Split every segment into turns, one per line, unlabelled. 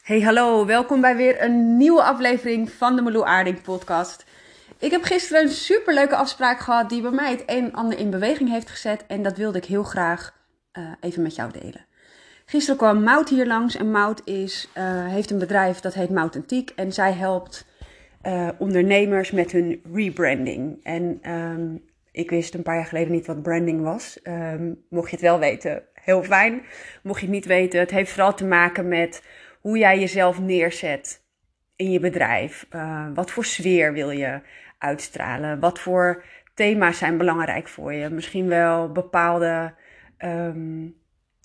Hey hallo, welkom bij weer een nieuwe aflevering van de Meloe Aarding podcast. Ik heb gisteren een superleuke afspraak gehad die bij mij het een en ander in beweging heeft gezet en dat wilde ik heel graag uh, even met jou delen. Gisteren kwam Mout hier langs en Mout is, uh, heeft een bedrijf dat heet Mout Antiek en zij helpt uh, ondernemers met hun rebranding. En um, ik wist een paar jaar geleden niet wat branding was. Um, mocht je het wel weten, heel fijn. Mocht je het niet weten, het heeft vooral te maken met hoe jij jezelf neerzet in je bedrijf. Uh, wat voor sfeer wil je uitstralen? Wat voor thema's zijn belangrijk voor je? Misschien wel bepaalde um,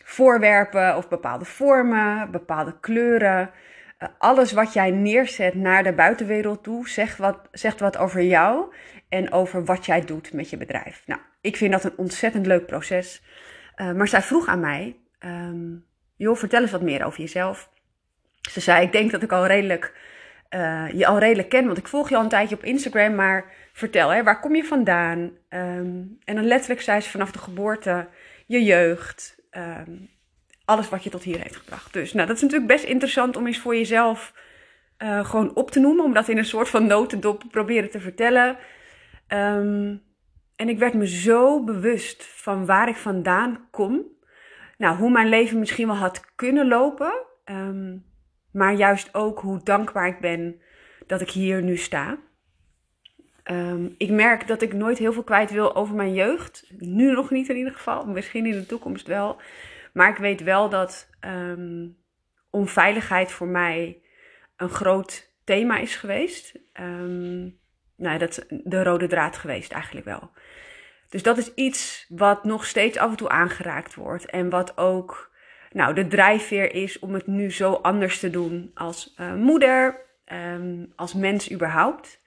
voorwerpen of bepaalde vormen, bepaalde kleuren. Uh, alles wat jij neerzet naar de buitenwereld toe, zegt wat, zegt wat over jou en over wat jij doet met je bedrijf. Nou, ik vind dat een ontzettend leuk proces. Uh, maar zij vroeg aan mij: um, vertel eens wat meer over jezelf. Ze zei, ik denk dat ik al redelijk, uh, je al redelijk ken, want ik volg je al een tijdje op Instagram, maar vertel, hè, waar kom je vandaan? Um, en dan letterlijk zei ze vanaf de geboorte, je jeugd, um, alles wat je tot hier heeft gebracht. Dus nou, dat is natuurlijk best interessant om eens voor jezelf uh, gewoon op te noemen, om dat in een soort van notendop proberen te vertellen. Um, en ik werd me zo bewust van waar ik vandaan kom. Nou, hoe mijn leven misschien wel had kunnen lopen. Maar juist ook hoe dankbaar ik ben dat ik hier nu sta. Um, ik merk dat ik nooit heel veel kwijt wil over mijn jeugd. Nu nog niet in ieder geval. Misschien in de toekomst wel. Maar ik weet wel dat um, onveiligheid voor mij een groot thema is geweest. Um, nou, dat is de rode draad geweest eigenlijk wel. Dus dat is iets wat nog steeds af en toe aangeraakt wordt. En wat ook nou, de drijfveer is om het nu zo anders te doen als uh, moeder, um, als mens überhaupt.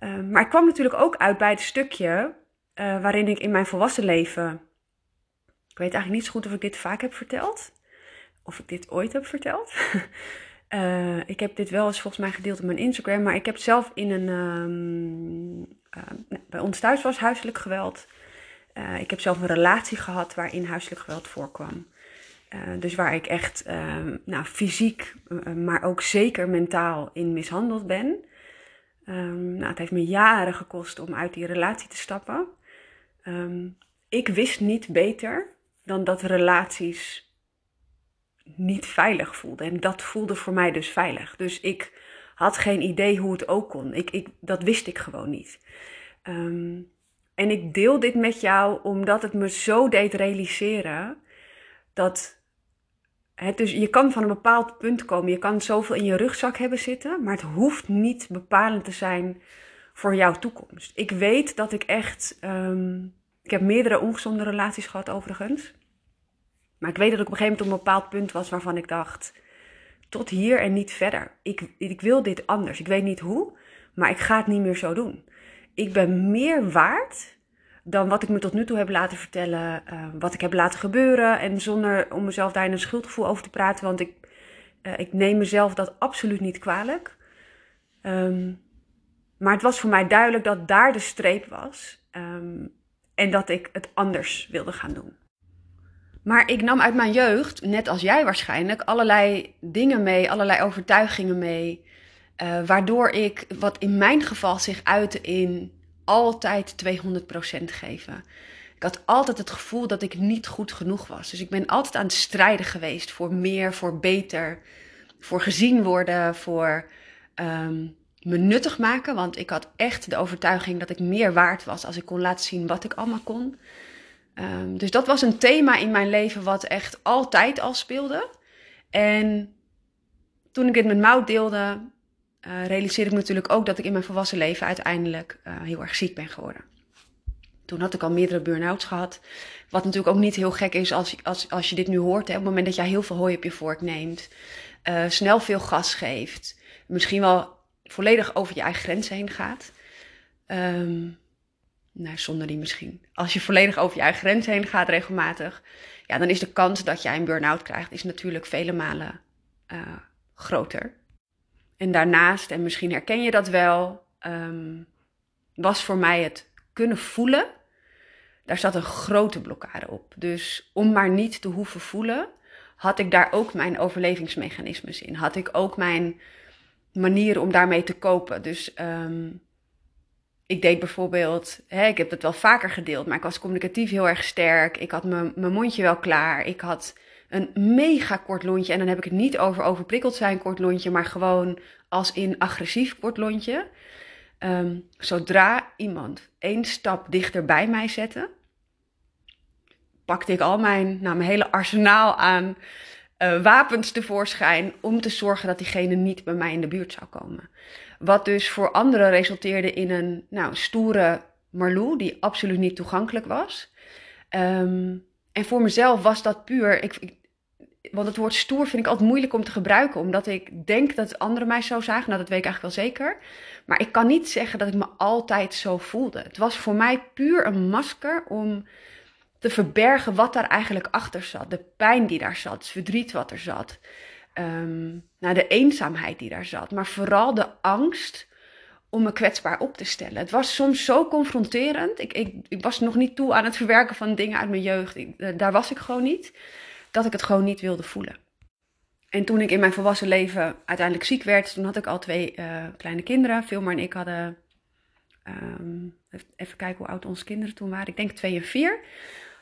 Um, maar ik kwam natuurlijk ook uit bij het stukje uh, waarin ik in mijn volwassen leven. Ik weet eigenlijk niet zo goed of ik dit vaak heb verteld. Of ik dit ooit heb verteld. uh, ik heb dit wel eens volgens mij gedeeld op mijn Instagram. Maar ik heb zelf in een. Um, bij ons thuis was huiselijk geweld. ik heb zelf een relatie gehad waarin huiselijk geweld voorkwam. Uh, dus waar ik echt uh, nou, fysiek, uh, maar ook zeker mentaal in mishandeld ben. Um, nou, het heeft me jaren gekost om uit die relatie te stappen. Um, ik wist niet beter dan dat relaties niet veilig voelden. En dat voelde voor mij dus veilig. Dus ik had geen idee hoe het ook kon. Ik, ik, dat wist ik gewoon niet. En ik deel dit met jou omdat het me zo deed realiseren dat dus je kan van een bepaald punt komen. Je kan zoveel in je rugzak hebben zitten, maar het hoeft niet bepalend te zijn voor jouw toekomst. Ik weet dat ik echt. Um, ik heb meerdere ongezonde relaties gehad, overigens. Maar ik weet dat ik op een gegeven moment op een bepaald punt was waarvan ik dacht: tot hier en niet verder. Ik, ik wil dit anders. Ik weet niet hoe, maar ik ga het niet meer zo doen. Ik ben meer waard dan wat ik me tot nu toe heb laten vertellen, uh, wat ik heb laten gebeuren. En zonder om mezelf daar in een schuldgevoel over te praten, want ik, uh, ik neem mezelf dat absoluut niet kwalijk. Um, maar het was voor mij duidelijk dat daar de streep was um, en dat ik het anders wilde gaan doen. Maar ik nam uit mijn jeugd, net als jij waarschijnlijk, allerlei dingen mee, allerlei overtuigingen mee. Uh, waardoor ik, wat in mijn geval zich uitte in altijd 200% geven. Ik had altijd het gevoel dat ik niet goed genoeg was. Dus ik ben altijd aan het strijden geweest voor meer, voor beter, voor gezien worden, voor um, me nuttig maken. Want ik had echt de overtuiging dat ik meer waard was als ik kon laten zien wat ik allemaal kon. Um, dus dat was een thema in mijn leven wat echt altijd al speelde. En toen ik het met Mout deelde, uh, realiseerde ik natuurlijk ook dat ik in mijn volwassen leven uiteindelijk uh, heel erg ziek ben geworden. Toen had ik al meerdere burn-outs gehad. Wat natuurlijk ook niet heel gek is als, als, als je dit nu hoort. Hè, op het moment dat jij heel veel hooi op je vork neemt. Uh, snel veel gas geeft. Misschien wel volledig over je eigen grenzen heen gaat. Um, nou, zonder die misschien. Als je volledig over je eigen grenzen heen gaat regelmatig. Ja, dan is de kans dat jij een burn-out krijgt is natuurlijk vele malen groter. En daarnaast, en misschien herken je dat wel, um, was voor mij het kunnen voelen. Daar zat een grote blokkade op. Dus om maar niet te hoeven voelen, had ik daar ook mijn overlevingsmechanismes in. Had ik ook mijn manieren om daarmee te kopen. Dus ehm, ik deed bijvoorbeeld, hè, ik heb het wel vaker gedeeld, maar ik was communicatief heel erg sterk. Ik had mijn mondje wel klaar. Ik had een mega kort lontje. En dan heb ik het niet over overprikkeld zijn kort lontje, maar gewoon als in agressief kort lontje. Ehm, zodra iemand één stap dichter bij mij zette, pakte ik al mijn, nou, mijn hele arsenaal aan uh, wapens tevoorschijn om te zorgen dat diegene niet bij mij in de buurt zou komen. Wat dus voor anderen resulteerde in een nou, stoere Marlou, die absoluut niet toegankelijk was. Ehm, en voor mezelf was dat puur. Ik, want het woord stoer vind ik altijd moeilijk om te gebruiken, omdat ik denk dat anderen mij zo zagen. Nou, dat weet ik eigenlijk wel zeker. Maar ik kan niet zeggen dat ik me altijd zo voelde. Het was voor mij puur een masker om te verbergen wat daar eigenlijk achter zat. De pijn die daar zat, het verdriet wat er zat. Um, nou, de eenzaamheid die daar zat. Maar vooral de angst om me kwetsbaar op te stellen. Het was soms zo confronterend. Ik, ik, was nog niet toe aan het verwerken van dingen uit mijn jeugd. Eh, daar was ik gewoon niet. Dat ik het gewoon niet wilde voelen. En toen ik in mijn volwassen leven uiteindelijk ziek werd, toen had ik al twee uh, kleine kinderen. Filmer en ik hadden. Um, even kijken hoe oud onze kinderen toen waren. Ik denk twee en vier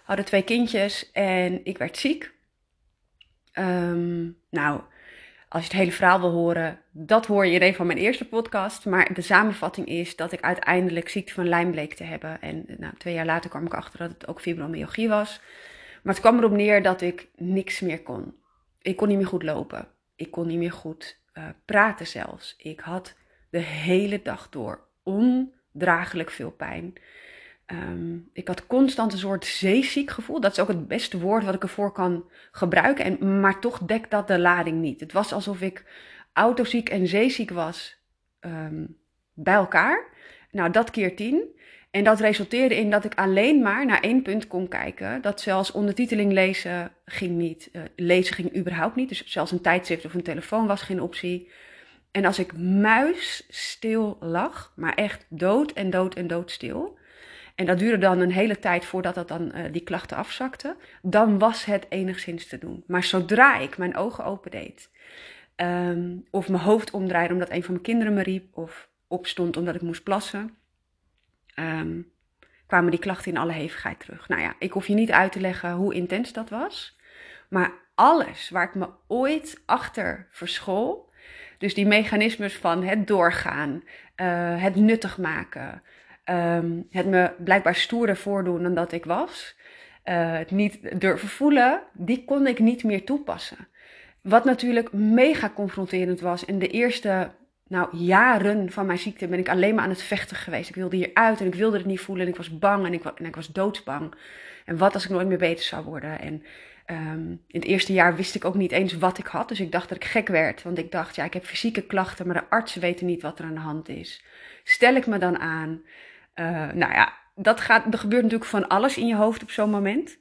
hadden twee kindjes en ik werd ziek. Um, nou, als je het hele verhaal wil horen, dat hoor je in een van mijn eerste podcasts. Maar de samenvatting is dat ik uiteindelijk ziekte van Lyme bleek te hebben. En nou, twee jaar later kwam ik achter dat het ook fibromyalgie was. Maar het kwam erop neer dat ik niks meer kon. Ik kon niet meer goed lopen. Ik kon niet meer goed uh, praten zelfs. Ik had de hele dag door ondraaglijk veel pijn. Um, ik had constant een soort zeeziek gevoel. Dat is ook het beste woord wat ik ervoor kan gebruiken. En, maar toch dekt dat de lading niet. Het was alsof ik autoziek en zeeziek was um, bij elkaar. Nou, dat keer tien. En dat resulteerde in dat ik alleen maar naar één punt kon kijken. Dat zelfs ondertiteling lezen ging niet. Uh, lezen ging überhaupt niet. Dus zelfs een tijdschrift of een telefoon was geen optie. En als ik muisstil lag, maar echt dood en dood en doodstil en dat duurde dan een hele tijd voordat dat dan, uh, die klachten afzakten. Dan was het enigszins te doen. Maar zodra ik mijn ogen opendeed, um, of mijn hoofd omdraaide omdat een van mijn kinderen me riep, of opstond omdat ik moest plassen, um, kwamen die klachten in alle hevigheid terug. Nou ja, ik hoef je niet uit te leggen hoe intens dat was. Maar alles waar ik me ooit achter verschool, dus die mechanismes van het doorgaan, uh, het nuttig maken, um, het me blijkbaar stoerder voordoen dan dat ik was. Uh, het niet durven voelen, die kon ik niet meer toepassen. Wat natuurlijk mega confronterend was. In de eerste nou, jaren van mijn ziekte ben ik alleen maar aan het vechten geweest. Ik wilde hieruit en ik wilde het niet voelen. En ik was bang en ik, en ik was doodsbang. En wat als ik nooit meer beter zou worden? En um, in het eerste jaar wist ik ook niet eens wat ik had. Dus ik dacht dat ik gek werd. Want ik dacht, ja, ik heb fysieke klachten, maar de artsen weten niet wat er aan de hand is. Stel ik me dan aan? Uh, nou ja, dat gaat, er gebeurt natuurlijk van alles in je hoofd op zo'n moment.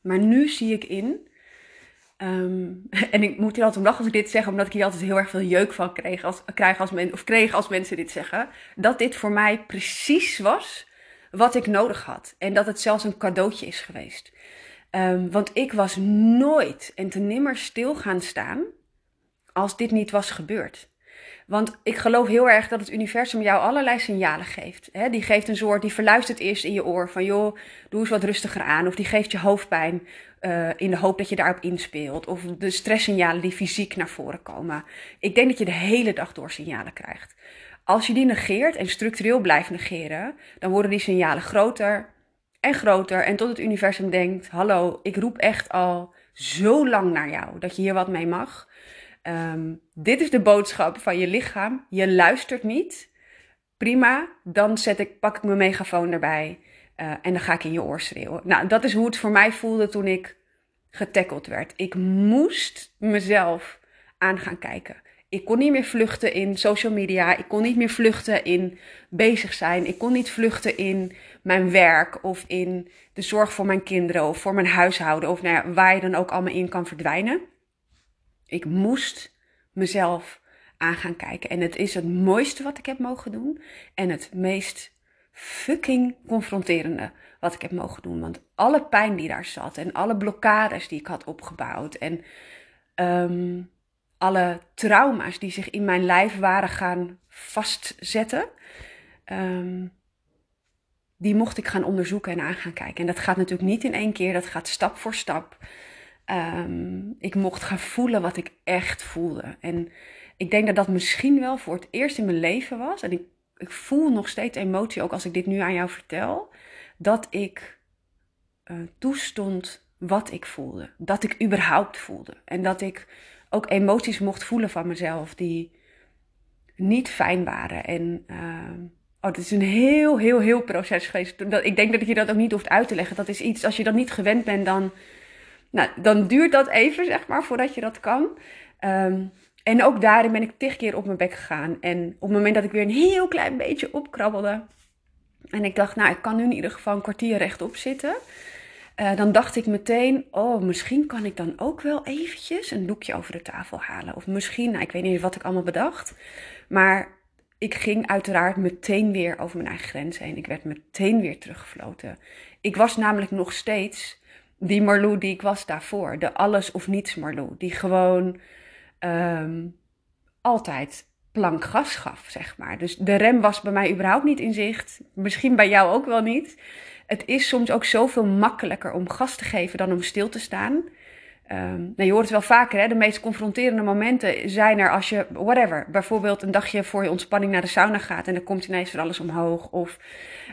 Maar nu zie ik in, um, en ik moet hier altijd om lachen als ik dit zeg, omdat ik hier altijd heel erg veel jeuk van kreeg als, krijg als men, of kreeg als mensen dit zeggen, dat dit voor mij precies was wat ik nodig had. En dat het zelfs een cadeautje is geweest. Um, want ik was nooit en te nimmer stil gaan staan als dit niet was gebeurd. Want ik geloof heel erg dat het universum jou allerlei signalen geeft. Die geeft een soort, die verluistert eerst in je oor van joh, doe eens wat rustiger aan. Of die geeft je hoofdpijn uh, in de hoop dat je daarop inspeelt. Of de stresssignalen die fysiek naar voren komen. Ik denk dat je de hele dag door signalen krijgt. Als je die negeert en structureel blijft negeren, dan worden die signalen groter en groter. En tot het universum denkt, hallo, ik roep echt al zo lang naar jou dat je hier wat mee mag. Um, dit is de boodschap van je lichaam. Je luistert niet. Prima, dan zet ik, pak ik mijn megafoon erbij uh, en dan ga ik in je oor schreeuwen. Nou, dat is hoe het voor mij voelde toen ik getackeld werd. Ik moest mezelf aan gaan kijken. Ik kon niet meer vluchten in social media. Ik kon niet meer vluchten in bezig zijn. Ik kon niet vluchten in mijn werk of in de zorg voor mijn kinderen of voor mijn huishouden of nou ja, waar je dan ook allemaal in kan verdwijnen. Ik moest mezelf aan gaan kijken. En het is het mooiste wat ik heb mogen doen. En het meest fucking confronterende wat ik heb mogen doen. Want alle pijn die daar zat en alle blokkades die ik had opgebouwd en ehm, alle trauma's die zich in mijn lijf waren gaan vastzetten, ehm, die mocht ik gaan onderzoeken en aan gaan kijken. En dat gaat natuurlijk niet in één keer, dat gaat stap voor stap. Ehm, ik mocht gaan voelen wat ik echt voelde. En ik denk dat dat misschien wel voor het eerst in mijn leven was. En ik, ik voel nog steeds emotie, ook als ik dit nu aan jou vertel. Dat ik uh, toestond wat ik voelde. Dat ik überhaupt voelde. En dat ik ook emoties mocht voelen van mezelf die niet fijn waren. En uh, oh, het is een heel, heel, heel proces geweest. Ik denk dat je dat ook niet hoeft uit te leggen. Dat is iets, als je dat niet gewend bent, dan, nou, dan duurt dat even, zeg maar, voordat je dat kan. Um, en ook daarin ben ik tig keer op mijn bek gegaan. En op het moment dat ik weer een heel klein beetje opkrabbelde. En ik dacht, nou, ik kan nu in ieder geval een kwartier rechtop zitten. Uh, dan dacht ik meteen, oh, misschien kan ik dan ook wel eventjes een doekje over de tafel halen. Of misschien, nou, ik weet niet wat ik allemaal bedacht. Maar ik ging uiteraard meteen weer over mijn eigen grens heen. Ik werd meteen weer teruggefloten. Ik was namelijk nog steeds die Marlou die ik was daarvoor. De alles of niets Marlou. Die gewoon um, altijd plank gas gaf, zeg maar. Dus de rem was bij mij überhaupt niet in zicht. Misschien bij jou ook wel niet. Het is soms ook zoveel makkelijker om gas te geven dan om stil te staan. Um, nou, je hoort het wel vaker, hè? de meest confronterende momenten zijn er als je, whatever, bijvoorbeeld een dagje voor je ontspanning naar de sauna gaat en dan komt ineens voor alles omhoog. Of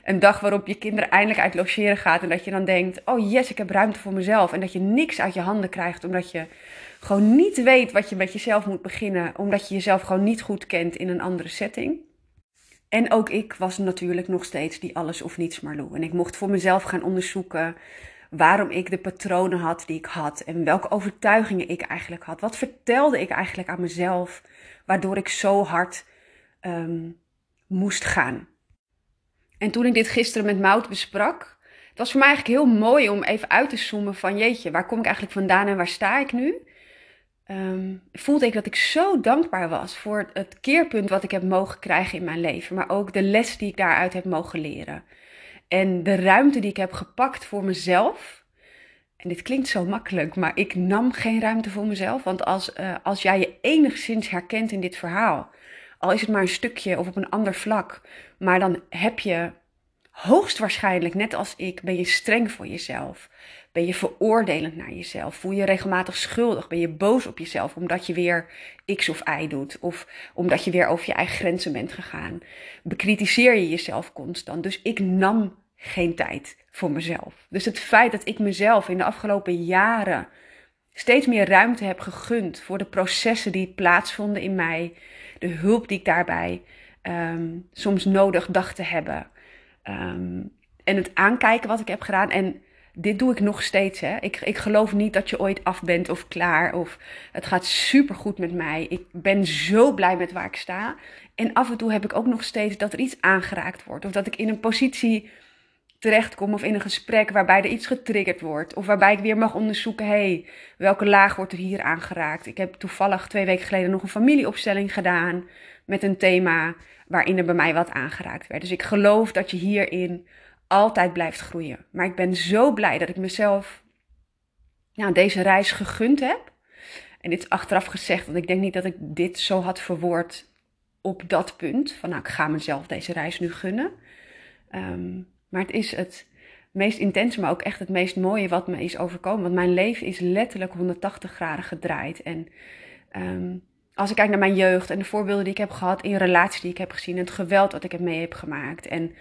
een dag waarop je kinderen eindelijk uit logeren gaat en dat je dan denkt, oh yes, ik heb ruimte voor mezelf. En dat je niks uit je handen krijgt omdat je gewoon niet weet wat je met jezelf moet beginnen, omdat je jezelf gewoon niet goed kent in een andere setting. En ook ik was natuurlijk nog steeds die alles of niets Marlou. En ik mocht voor mezelf gaan onderzoeken waarom ik de patronen had die ik had en welke overtuigingen ik eigenlijk had. Wat vertelde ik eigenlijk aan mezelf, waardoor ik zo hard um, moest gaan. En toen ik dit gisteren met Mout besprak, het was voor mij eigenlijk heel mooi om even uit te zoomen van jeetje, waar kom ik eigenlijk vandaan en waar sta ik nu? um, voelde ik dat ik zo dankbaar was voor het keerpunt wat ik heb mogen krijgen in mijn leven. Maar ook de les die ik daaruit heb mogen leren. En de ruimte die ik heb gepakt voor mezelf. En dit klinkt zo makkelijk, maar ik nam geen ruimte voor mezelf. Want als, uh, als jij je enigszins herkent in dit verhaal, al is het maar een stukje of op een ander vlak, maar dan heb je hoogstwaarschijnlijk, net als ik, ben je streng voor jezelf. Ben je veroordelend naar jezelf? Voel je regelmatig schuldig? Ben je boos op jezelf omdat je weer X of Y doet? Of omdat je weer over je eigen grenzen bent gegaan? Bekritiseer je jezelf constant? Dus ik nam geen tijd voor mezelf. Dus het feit dat ik mezelf in de afgelopen jaren steeds meer ruimte heb gegund voor de processen die plaatsvonden in mij, de hulp die ik daarbij um, soms nodig dacht te hebben. Um, en het aankijken wat ik heb gedaan. En dit doe ik nog steeds. Hè. Ik, ik geloof niet dat je ooit af bent of klaar. Of het gaat super goed met mij. Ik ben zo blij met waar ik sta. En af en toe heb ik ook nog steeds dat er iets aangeraakt wordt. Of dat ik in een positie terechtkom of in een gesprek waarbij er iets getriggerd wordt. Of waarbij ik weer mag onderzoeken, hey, welke laag wordt er hier aangeraakt? Ik heb toevallig twee weken geleden nog een familieopstelling gedaan met een thema waarin er bij mij wat aangeraakt werd. Dus ik geloof dat je hierin altijd blijft groeien. Maar ik ben zo blij dat ik mezelf nou, deze reis gegund heb. En dit is achteraf gezegd, want ik denk niet dat ik dit zo had verwoord op dat punt. Van nou, ik ga mezelf deze reis nu gunnen. Um, maar het is het meest intense, maar ook echt het meest mooie wat me is overkomen. Want mijn leven is letterlijk 180 graden gedraaid. En um, als ik kijk naar mijn jeugd en de voorbeelden die ik heb gehad in relaties die ik heb gezien, en het geweld wat ik heb mee heb gemaakt. En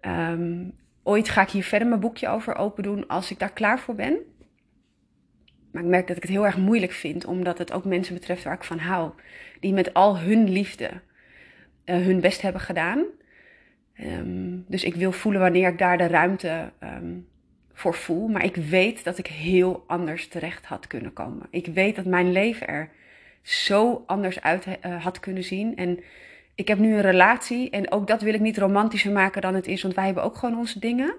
um, ooit ga ik hier verder mijn boekje over open doen als ik daar klaar voor ben. Maar ik merk dat ik het heel erg moeilijk vind, omdat het ook mensen betreft waar ik van hou. Die met al hun liefde uh, hun best hebben gedaan. Um, dus ik wil voelen wanneer ik daar de ruimte um, voor voel. Maar ik weet dat ik heel anders terecht had kunnen komen. Ik weet dat mijn leven er zo anders uit uh, had kunnen zien. En ik heb nu een relatie en ook dat wil ik niet romantischer maken dan het is, want wij hebben ook gewoon onze dingen.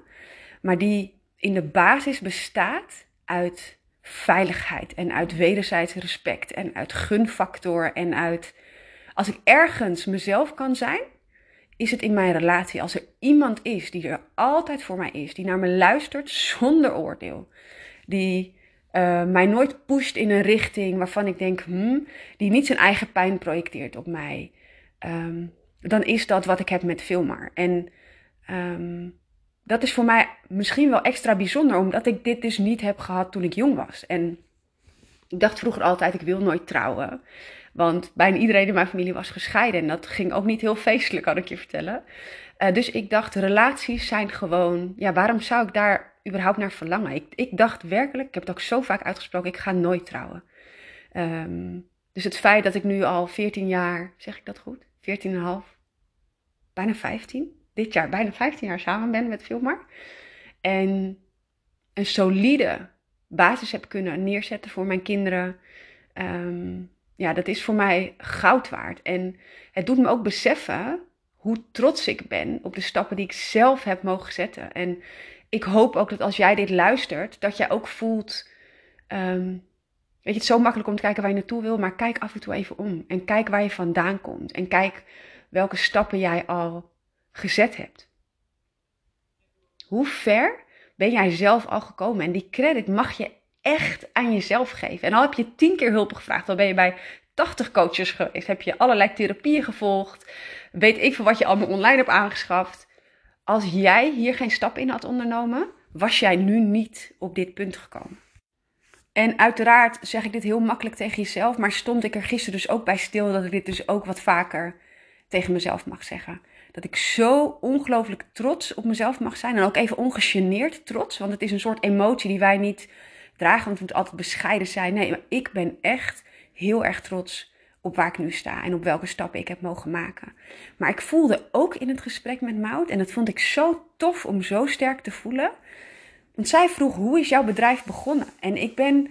Maar die in de basis bestaat uit veiligheid en uit wederzijds respect en uit gunfactor en uit als ik ergens mezelf kan zijn, is het in mijn relatie. Als er iemand is die er altijd voor mij is, die naar me luistert zonder oordeel, die uh, mij nooit pusht in een richting waarvan ik denk, hmm, die niet zijn eigen pijn projecteert op mij, um, dan is dat wat ik heb met Filmar. En um, dat is voor mij misschien wel extra bijzonder, omdat ik dit dus niet heb gehad toen ik jong was. En ik dacht vroeger altijd, ik wil nooit trouwen. Want bijna iedereen in mijn familie was gescheiden. En dat ging ook niet heel feestelijk, kan ik je vertellen. Uh, dus ik dacht, relaties zijn gewoon. Ja, waarom zou ik daar überhaupt naar verlangen? Ik, dacht werkelijk, ik heb het ook zo vaak uitgesproken, ik ga nooit trouwen. Um, dus het feit dat ik nu al 14 jaar, zeg ik dat goed? 14,5, bijna 15, dit jaar bijna 15 jaar samen ben met Filmar. En een solide basis heb kunnen neerzetten voor mijn kinderen. Um, ja, dat is voor mij goud waard. En het doet me ook beseffen hoe trots ik ben op de stappen die ik zelf heb mogen zetten. En ik hoop ook dat als jij dit luistert, dat jij ook voelt. Um, weet je, het is zo makkelijk om te kijken waar je naartoe wil, maar kijk af en toe even om. En kijk waar je vandaan komt. En kijk welke stappen jij al gezet hebt. Hoe ver ben jij zelf al gekomen? En die credit mag je echt aan jezelf geven. En al heb je tien keer hulp gevraagd, dan ben je bij 80 coaches geweest, heb je allerlei therapieën gevolgd, weet ik veel wat je allemaal online hebt aangeschaft. Als jij hier geen stap in had ondernomen, was jij nu niet op dit punt gekomen. En uiteraard zeg ik dit heel makkelijk tegen jezelf, maar stond ik er gisteren dus ook bij stil dat ik dit dus ook wat vaker tegen mezelf mag zeggen. Dat ik zo ongelooflijk trots op mezelf mag zijn en ook even ongegeneerd trots, want het is een soort emotie die wij niet dragen, want het moet altijd bescheiden zijn. Nee, maar ik ben echt heel erg trots op waar ik nu sta en op welke stappen ik heb mogen maken. Maar ik voelde ook in het gesprek met Maud, en dat vond ik zo tof om zo sterk te voelen. Want zij vroeg: hoe is jouw bedrijf begonnen? En ik ben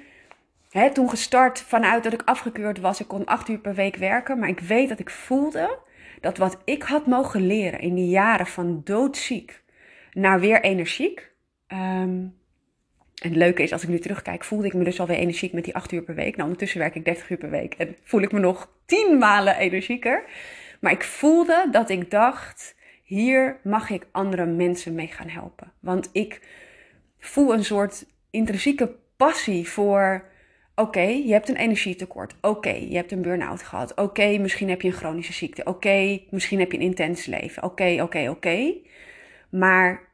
hè, toen gestart vanuit dat ik afgekeurd was. Ik kon acht uur per week werken, maar ik weet dat ik voelde dat wat ik had mogen leren in die jaren van doodziek naar weer energiek. Um, en het leuke is, als ik nu terugkijk, voelde ik me dus alweer energiek met die 8 uur per week. Nou, ondertussen werk ik 30 uur per week en voel ik me nog 10 malen energieker. Maar ik voelde dat ik dacht, hier mag ik andere mensen mee gaan helpen. Want ik voel een soort intrinsieke passie voor, oké, je hebt een energietekort. Oké, je hebt een burn-out gehad. Oké, misschien heb je een chronische ziekte. Oké, misschien heb je een intens leven. Oké, oké, oké. Maar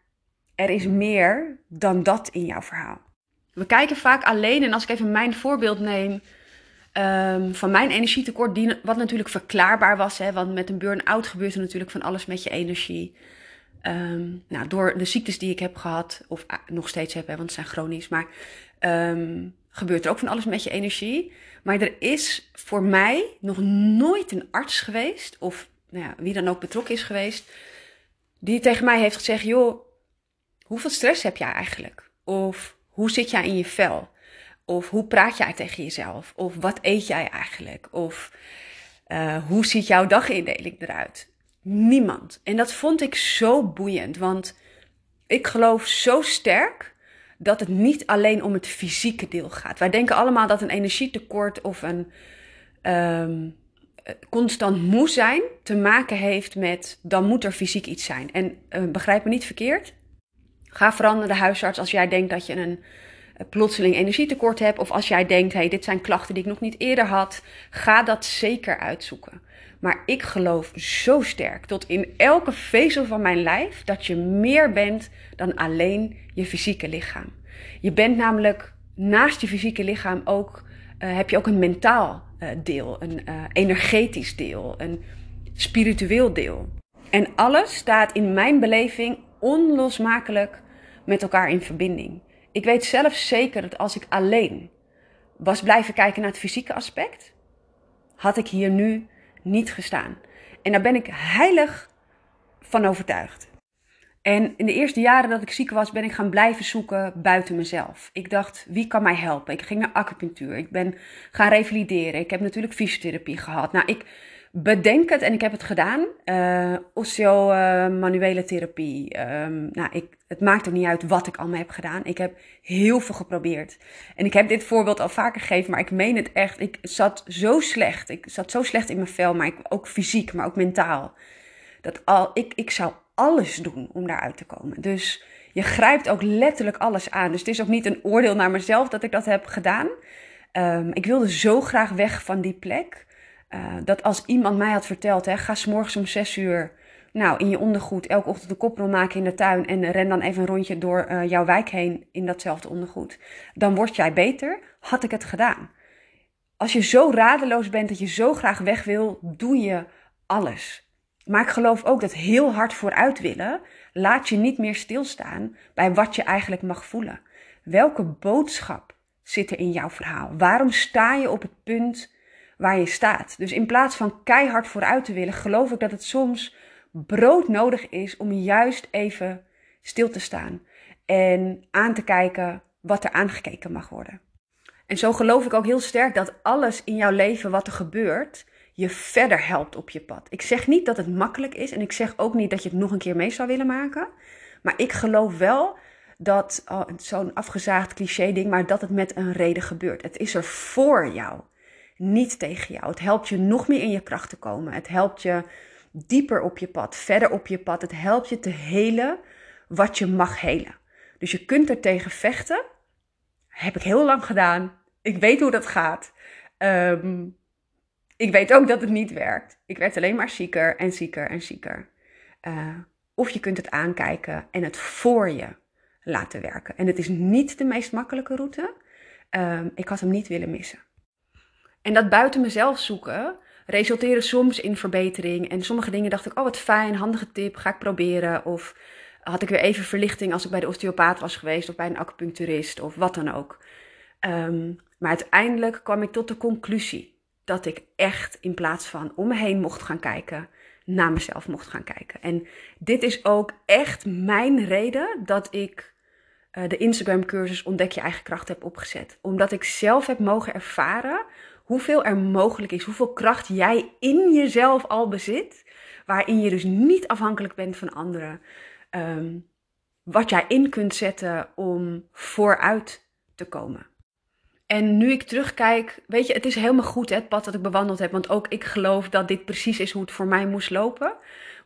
er is meer dan dat in jouw verhaal. We kijken vaak alleen, en als ik even mijn voorbeeld neem um, van mijn energietekort, die, wat natuurlijk verklaarbaar was, hè, want met een burn-out gebeurt er natuurlijk van alles met je energie. Um, nou, door de ziektes die ik heb gehad, of ah, nog steeds heb, hè, want ze zijn chronisch, maar um, gebeurt er ook van alles met je energie. Maar er is voor mij nog nooit een arts geweest, of nou ja, wie dan ook betrokken is geweest, die tegen mij heeft gezegd: joh, hoeveel stress heb jij eigenlijk? Of hoe zit jij in je vel? Of hoe praat jij tegen jezelf? Of wat eet jij eigenlijk? Of uh, hoe ziet jouw dagindeling eruit? Niemand. En dat vond ik zo boeiend, want ik geloof zo sterk dat het niet alleen om het fysieke deel gaat. Wij denken allemaal dat een energietekort of een um, constant moe zijn te maken heeft met dan moet er fysiek iets zijn. En uh, begrijp me niet verkeerd, Ga veranderen de huisarts als jij denkt dat je een eh, plotseling energietekort hebt. Of als jij denkt, hey, dit zijn klachten die ik nog niet eerder had. Ga dat zeker uitzoeken. Maar ik geloof zo sterk tot in elke vezel van mijn lijf dat je meer bent dan alleen je fysieke lichaam. Je bent namelijk naast je fysieke lichaam ook, uh, heb je ook een mentaal uh, deel, een energetisch deel, een spiritueel deel. En alles staat in mijn beleving onlosmakelijk met elkaar in verbinding. Ik weet zelf zeker dat als ik alleen was blijven kijken naar het fysieke aspect, had ik hier nu niet gestaan. En daar ben ik heilig van overtuigd. En in de eerste jaren dat ik ziek was, ben ik gaan blijven zoeken buiten mezelf. Ik dacht, wie kan mij helpen? Ik ging naar acupunctuur. Ik ben gaan revalideren. Ik heb natuurlijk fysiotherapie gehad. Nou, ik bedenk het en ik heb het gedaan. Uh, therapie. Um, nou, ik, het maakt er niet uit wat ik allemaal heb gedaan. Ik heb heel veel geprobeerd. En ik heb dit voorbeeld al vaker gegeven, maar ik meen het echt. Ik zat zo slecht. Ik zat zo slecht in mijn vel, maar ik, ook fysiek, maar ook mentaal. Dat al, ik, ik zou alles doen om daaruit te komen. Dus je grijpt ook letterlijk alles aan. Dus het is ook niet een oordeel naar mezelf dat ik dat heb gedaan. Um, ik wilde zo graag weg van die plek. Uh, dat als iemand mij had verteld, hè, ga s'morgens om zes uur nou, in je ondergoed elke ochtend de koprol maken in de tuin en ren dan even een rondje door uh, jouw wijk heen in datzelfde ondergoed. Dan word jij beter, had ik het gedaan. Als je zo radeloos bent dat je zo graag weg wil, doe je alles. Maar ik geloof ook dat heel hard vooruit willen, laat je niet meer stilstaan bij wat je eigenlijk mag voelen. Welke boodschap zit er in jouw verhaal? Waarom sta je op het punt waar je staat? Dus in plaats van keihard vooruit te willen, geloof ik dat het soms brood nodig is om juist even stil te staan en aan te kijken wat er aangekeken mag worden. En zo geloof ik ook heel sterk dat alles in jouw leven wat er gebeurt, je verder helpt op je pad. Ik zeg niet dat het makkelijk is en ik zeg ook niet dat je het nog een keer mee zou willen maken. Maar ik geloof wel dat, oh, zo'n afgezaagd cliché ding, maar dat het met een reden gebeurt. Het is er voor jou, niet tegen jou. Het helpt je nog meer in je kracht te komen. Het helpt je dieper op je pad, verder op je pad. Het helpt je te helen wat je mag helen. Dus je kunt er tegen vechten. Heb ik heel lang gedaan. Ik weet hoe dat gaat. Ehm, ik weet ook dat het niet werkt. Ik werd alleen maar zieker en zieker en zieker. Uh, of je kunt het aankijken en het voor je laten werken. En het is niet de meest makkelijke route. Um, ik had hem niet willen missen. En dat buiten mezelf zoeken resulteren soms in verbetering. En sommige dingen dacht ik, oh wat fijn, handige tip, ga ik proberen. Of had ik weer even verlichting als ik bij de osteopaat was geweest of bij een acupuncturist of wat dan ook. Um, maar uiteindelijk kwam ik tot de conclusie dat ik echt in plaats van om me heen mocht gaan kijken, naar mezelf mocht gaan kijken. En dit is ook echt mijn reden dat ik uh, de Instagram cursus Ontdek je eigen kracht heb opgezet. Omdat ik zelf heb mogen ervaren hoeveel er mogelijk is, hoeveel kracht jij in jezelf al bezit, waarin je dus niet afhankelijk bent van anderen. Um, wat jij in kunt zetten om vooruit te komen. En nu ik terugkijk, weet je, het is helemaal goed hè, het pad dat ik bewandeld heb. Want ook ik geloof dat dit precies is hoe het voor mij moest lopen.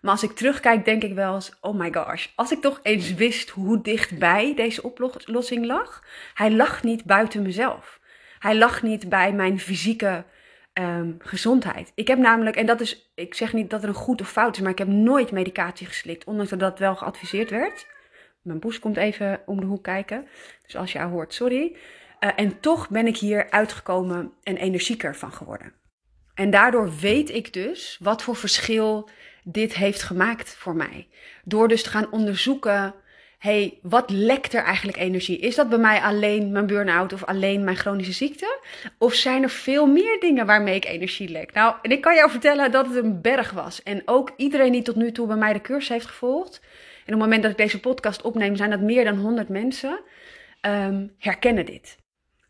Maar als ik terugkijk, denk ik wel eens: oh my gosh, als ik toch eens wist hoe dichtbij deze oplossing lag. Hij lag niet buiten mezelf. Hij lag niet bij mijn fysieke um, gezondheid. Ik heb namelijk, en dat is, ik zeg niet dat er een goed of fout is, maar ik heb nooit medicatie geslikt, ondanks dat dat wel geadviseerd werd. Mijn poes komt even om de hoek kijken. Dus als je haar hoort, sorry. Uh, en toch ben ik hier uitgekomen en energieker van geworden. En daardoor weet ik dus wat voor verschil dit heeft gemaakt voor mij. Door dus te gaan onderzoeken hey, wat lekt er eigenlijk energie? Is dat bij mij alleen mijn burn-out of alleen mijn chronische ziekte? Of zijn er veel meer dingen waarmee ik energie lek? Nou, en ik kan jou vertellen dat het een berg was. En ook iedereen die tot nu toe bij mij de cursus heeft gevolgd. En op het moment dat ik deze podcast opneem, zijn dat meer dan 100 mensen. Um, herkennen dit.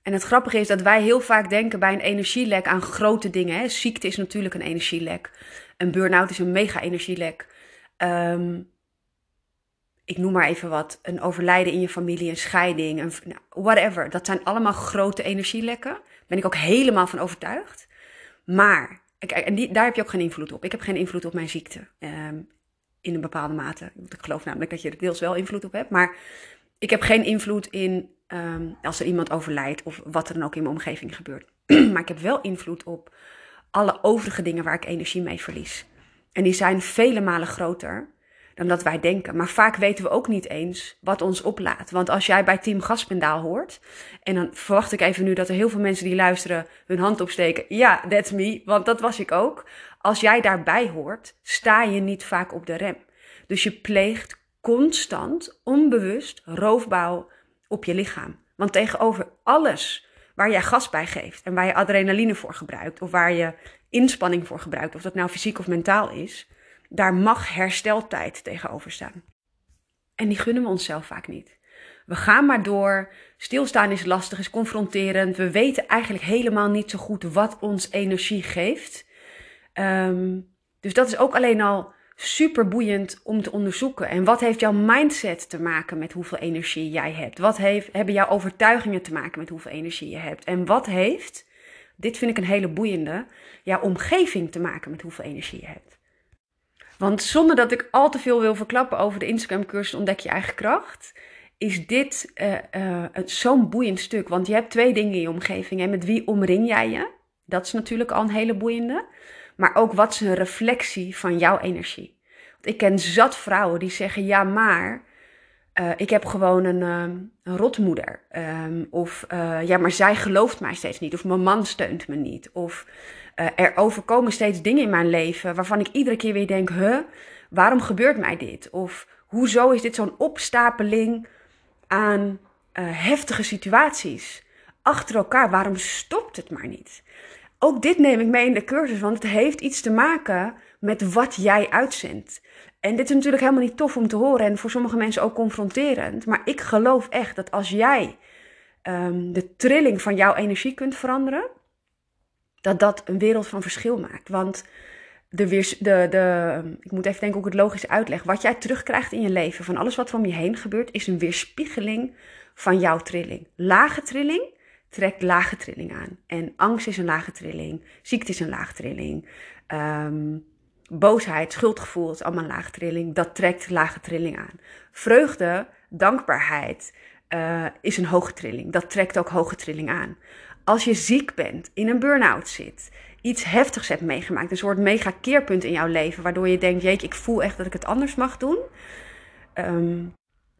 En het grappige is dat wij heel vaak denken bij een energielek aan grote dingen. Hè. Ziekte is natuurlijk een energielek. Een burn-out is een mega-energielek. Um, ik noem maar even wat, een overlijden in je familie, een scheiding, een, nou, whatever. Dat zijn allemaal grote energielekken. Daar ben ik ook helemaal van overtuigd. Maar, en die, daar heb je ook geen invloed op. Ik heb geen invloed op mijn ziekte. Um, in een bepaalde mate. Ik geloof namelijk dat je er deels wel invloed op hebt. Maar ik heb geen invloed in um, als er iemand overlijdt of wat er dan ook in mijn omgeving gebeurt. maar ik heb wel invloed op alle overige dingen waar ik energie mee verlies. En die zijn vele malen groter dan dat wij denken. Maar vaak weten we ook niet eens wat ons oplaat. Want als jij bij Team Gaspendaal hoort, en dan verwacht ik even nu dat er heel veel mensen die luisteren hun hand opsteken. Ja, that's me, want dat was ik ook. Als jij daarbij hoort, sta je niet vaak op de rem. Dus je pleegt constant, onbewust roofbouw op je lichaam. Want tegenover alles waar jij gas bij geeft en waar je adrenaline voor gebruikt, of waar je inspanning voor gebruikt, of dat nou fysiek of mentaal is, daar mag hersteltijd tegenover staan. En die gunnen we onszelf vaak niet. We gaan maar door. Stilstaan is lastig, is confronterend. We weten eigenlijk helemaal niet zo goed wat ons energie geeft. Um, dus dat is ook alleen al super boeiend om te onderzoeken. En wat heeft jouw mindset te maken met hoeveel energie jij hebt? Wat heeft, hebben jouw overtuigingen te maken met hoeveel energie je hebt? En wat heeft, dit vind ik een hele boeiende, jouw omgeving te maken met hoeveel energie je hebt? Want zonder dat ik al te veel wil verklappen over de Instagram cursus Ontdek je eigen kracht, is dit uh, zo'n boeiend stuk. Want je hebt twee dingen in je omgeving. En met wie omring jij je? Dat is natuurlijk al een hele boeiende. Maar ook wat is een reflectie van jouw energie? Want ik ken zat vrouwen die zeggen: ja, maar uh, ik heb gewoon een, um, een rotmoeder. Um, of ja, maar zij gelooft mij steeds niet. Of mijn man steunt me niet. Of uh, er overkomen steeds dingen in mijn leven waarvan ik iedere keer weer denk: huh, waarom gebeurt mij dit? Of hoezo is dit zo'n opstapeling aan heftige situaties achter elkaar? Waarom stopt het maar niet? Ook dit neem ik mee in de cursus, want het heeft iets te maken met wat jij uitzendt. En dit is natuurlijk helemaal niet tof om te horen en voor sommige mensen ook confronterend. Maar ik geloof echt dat als jij um, de trilling van jouw energie kunt veranderen, dat dat een wereld van verschil maakt. Want de, de, de, ik moet even denken ik het logisch uitleg. Wat jij terugkrijgt in je leven van alles wat er om je heen gebeurt, is een weerspiegeling van jouw trilling. Lage trilling trekt lage trilling aan. En angst is een lage trilling, ziekte is een lage trilling. Um, boosheid, schuldgevoel is allemaal lage trilling. Dat trekt lage trilling aan. Vreugde, dankbaarheid uh, is een hoge trilling. Dat trekt ook hoge trilling aan. Als je ziek bent, in een burn-out zit, iets heftigs hebt meegemaakt, een soort mega keerpunt in jouw leven, waardoor je denkt, jeetje, ik voel echt dat ik het anders mag doen. Um,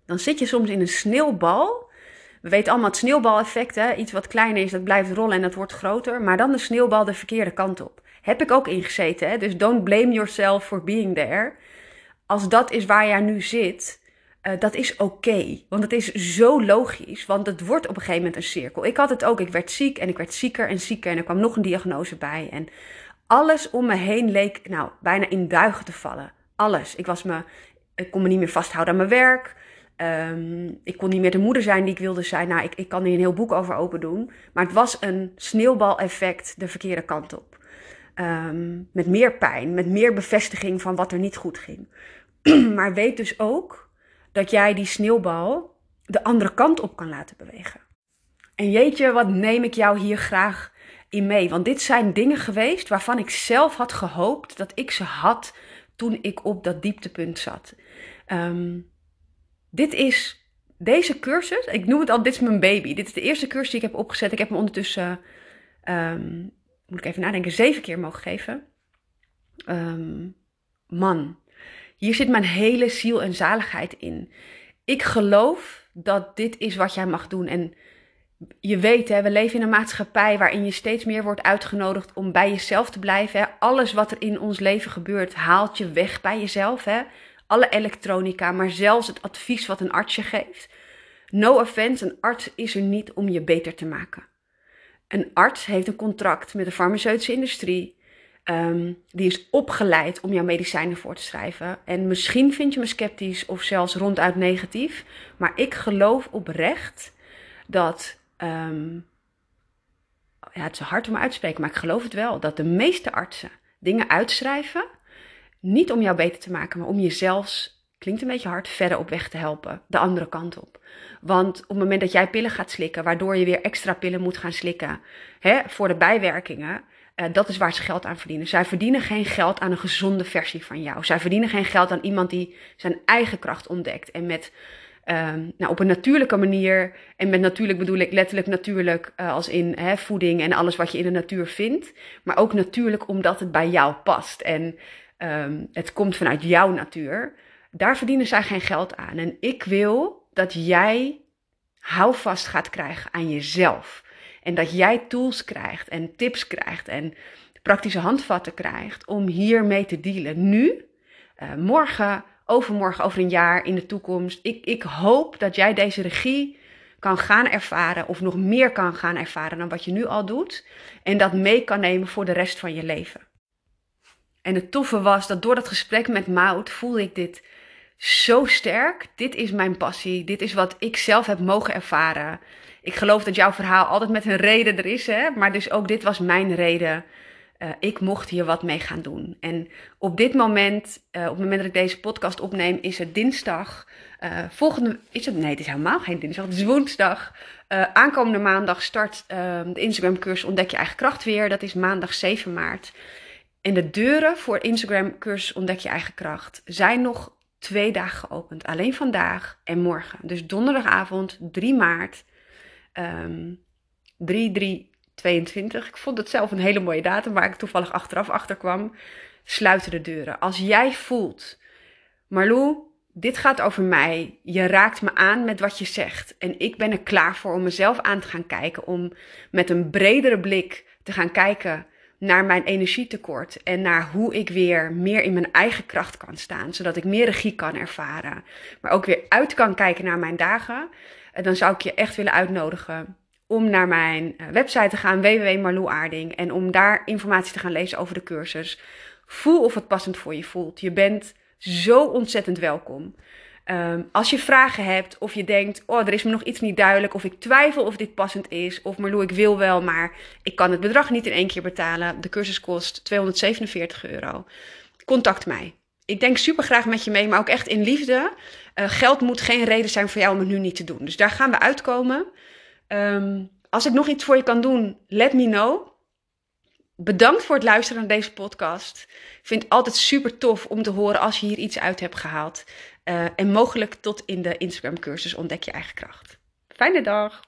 dan zit je soms in een sneeuwbal. We weten allemaal het sneeuwbaleffect, hè? iets wat kleiner is, dat blijft rollen en dat wordt groter. Maar dan de sneeuwbal de verkeerde kant op. Heb ik ook ingezeten. Hè? Dus don't blame yourself for being there. Als dat is waar jij nu zit, uh, dat is oké. Want het is zo logisch. Want het wordt op een gegeven moment een cirkel. Ik had het ook. Ik werd ziek en ik werd zieker en zieker. En er kwam nog een diagnose bij. En alles om me heen leek nou bijna in duigen te vallen. Alles. Ik, was me, ik kon me niet meer vasthouden aan mijn werk. Um, ik kon niet meer de moeder zijn die ik wilde zijn. Nou, ik, ik kan hier een heel boek over open doen. Maar het was een sneeuwbaleffect de verkeerde kant op. Um, met meer pijn, met meer bevestiging van wat er niet goed ging. maar weet dus ook dat jij die sneeuwbal de andere kant op kan laten bewegen. En jeetje, wat neem ik jou hier graag in mee? Want dit zijn dingen geweest waarvan ik zelf had gehoopt dat ik ze had toen ik op dat dieptepunt zat. Um, dit is deze cursus, ik noem het al, dit is mijn baby. Dit is de eerste cursus die ik heb opgezet. Ik heb hem ondertussen um, moet ik even nadenken, zeven keer mogen geven. Um, man, hier zit mijn hele ziel en zaligheid in. Ik geloof dat dit is wat jij mag doen. En je weet, hè, we leven in een maatschappij waarin je steeds meer wordt uitgenodigd om bij jezelf te blijven. Hè. Alles wat er in ons leven gebeurt, haalt je weg bij jezelf. Hè. Alle elektronica, maar zelfs het advies wat een arts je geeft. No offense, een arts is er niet om je beter te maken. Een arts heeft een contract met de farmaceutische industrie. Um, die is opgeleid om jouw medicijnen voor te schrijven. En misschien vind je me sceptisch of zelfs ronduit negatief. Maar ik geloof oprecht dat. Um, ja, het is hard om uit te spreken, maar ik geloof het wel. Dat de meeste artsen dingen uitschrijven. Niet om jou beter te maken, maar om jezelf klinkt een beetje hard, verder op weg te helpen. De andere kant op. Want op het moment dat jij pillen gaat slikken, waardoor je weer extra pillen moet gaan slikken hè, voor de bijwerkingen, uh, dat is waar ze geld aan verdienen. Zij verdienen geen geld aan een gezonde versie van jou. Zij verdienen geen geld aan iemand die zijn eigen kracht ontdekt en met. Um, nou, op een natuurlijke manier, en met natuurlijk bedoel ik letterlijk natuurlijk uh, als in hè, voeding en alles wat je in de natuur vindt, maar ook natuurlijk omdat het bij jou past en um, het komt vanuit jouw natuur. Daar verdienen zij geen geld aan. En ik wil dat jij houvast gaat krijgen aan jezelf. En dat jij tools krijgt en tips krijgt en praktische handvatten krijgt om hiermee te dealen. Nu, uh, morgen, overmorgen, over een jaar, in de toekomst. Ik, ik hoop dat jij deze regie kan gaan ervaren of nog meer kan gaan ervaren dan wat je nu al doet. En dat mee kan nemen voor de rest van je leven. En het toffe was dat door dat gesprek met Maud voelde ik dit zo sterk. Dit is mijn passie. Dit is wat ik zelf heb mogen ervaren. Ik geloof dat jouw verhaal altijd met een reden er is, hè? maar dus ook dit was mijn reden. Uh, ik mocht hier wat mee gaan doen. En op dit moment, uh, op het moment dat ik deze podcast opneem, is het dinsdag. Uh, volgende, is het? Nee, het is helemaal geen dinsdag. Het is woensdag. aankomende maandag start de Instagram cursus Ontdek je eigen kracht weer. Dat is maandag 7 maart. En de deuren voor Instagram cursus Ontdek je eigen kracht zijn nog twee dagen geopend. Alleen vandaag en morgen. Dus donderdagavond 3 maart. Um, 3, 3, 22. Ik vond het zelf een hele mooie datum waar ik toevallig achteraf achter kwam. Sluiten de deuren. Als jij voelt, Marlou, dit gaat over mij. Je raakt me aan met wat je zegt. En ik ben er klaar voor om mezelf aan te gaan kijken. Om met een bredere blik te gaan kijken naar mijn energietekort. En naar hoe ik weer meer in mijn eigen kracht kan staan. Zodat ik meer regie kan ervaren. Maar ook weer uit kan kijken naar mijn dagen. Dan zou ik je echt willen uitnodigen om naar mijn eh, website te gaan, www.marloeaarding. En om daar informatie te gaan lezen over de cursus. Voel of het passend voor je voelt. Je bent zo ontzettend welkom. Um, als je vragen hebt of je denkt, oh, er is me nog iets niet duidelijk, of ik twijfel of dit passend is, of Marloe, ik wil wel, maar ik kan het bedrag niet in één keer betalen. De cursus kost 247 euro. Contact mij. Ik denk super graag met je mee, maar ook echt in liefde. Uh, geld moet geen reden zijn voor jou om het nu niet te doen. Dus daar gaan we uitkomen. Um, als ik nog iets voor je kan doen, let me know. Bedankt voor het luisteren naar deze podcast. Ik vind het altijd super tof om te horen als je hier iets uit hebt gehaald. Uh, en mogelijk tot in de Instagram cursus Ontdek je eigen kracht. Fijne dag!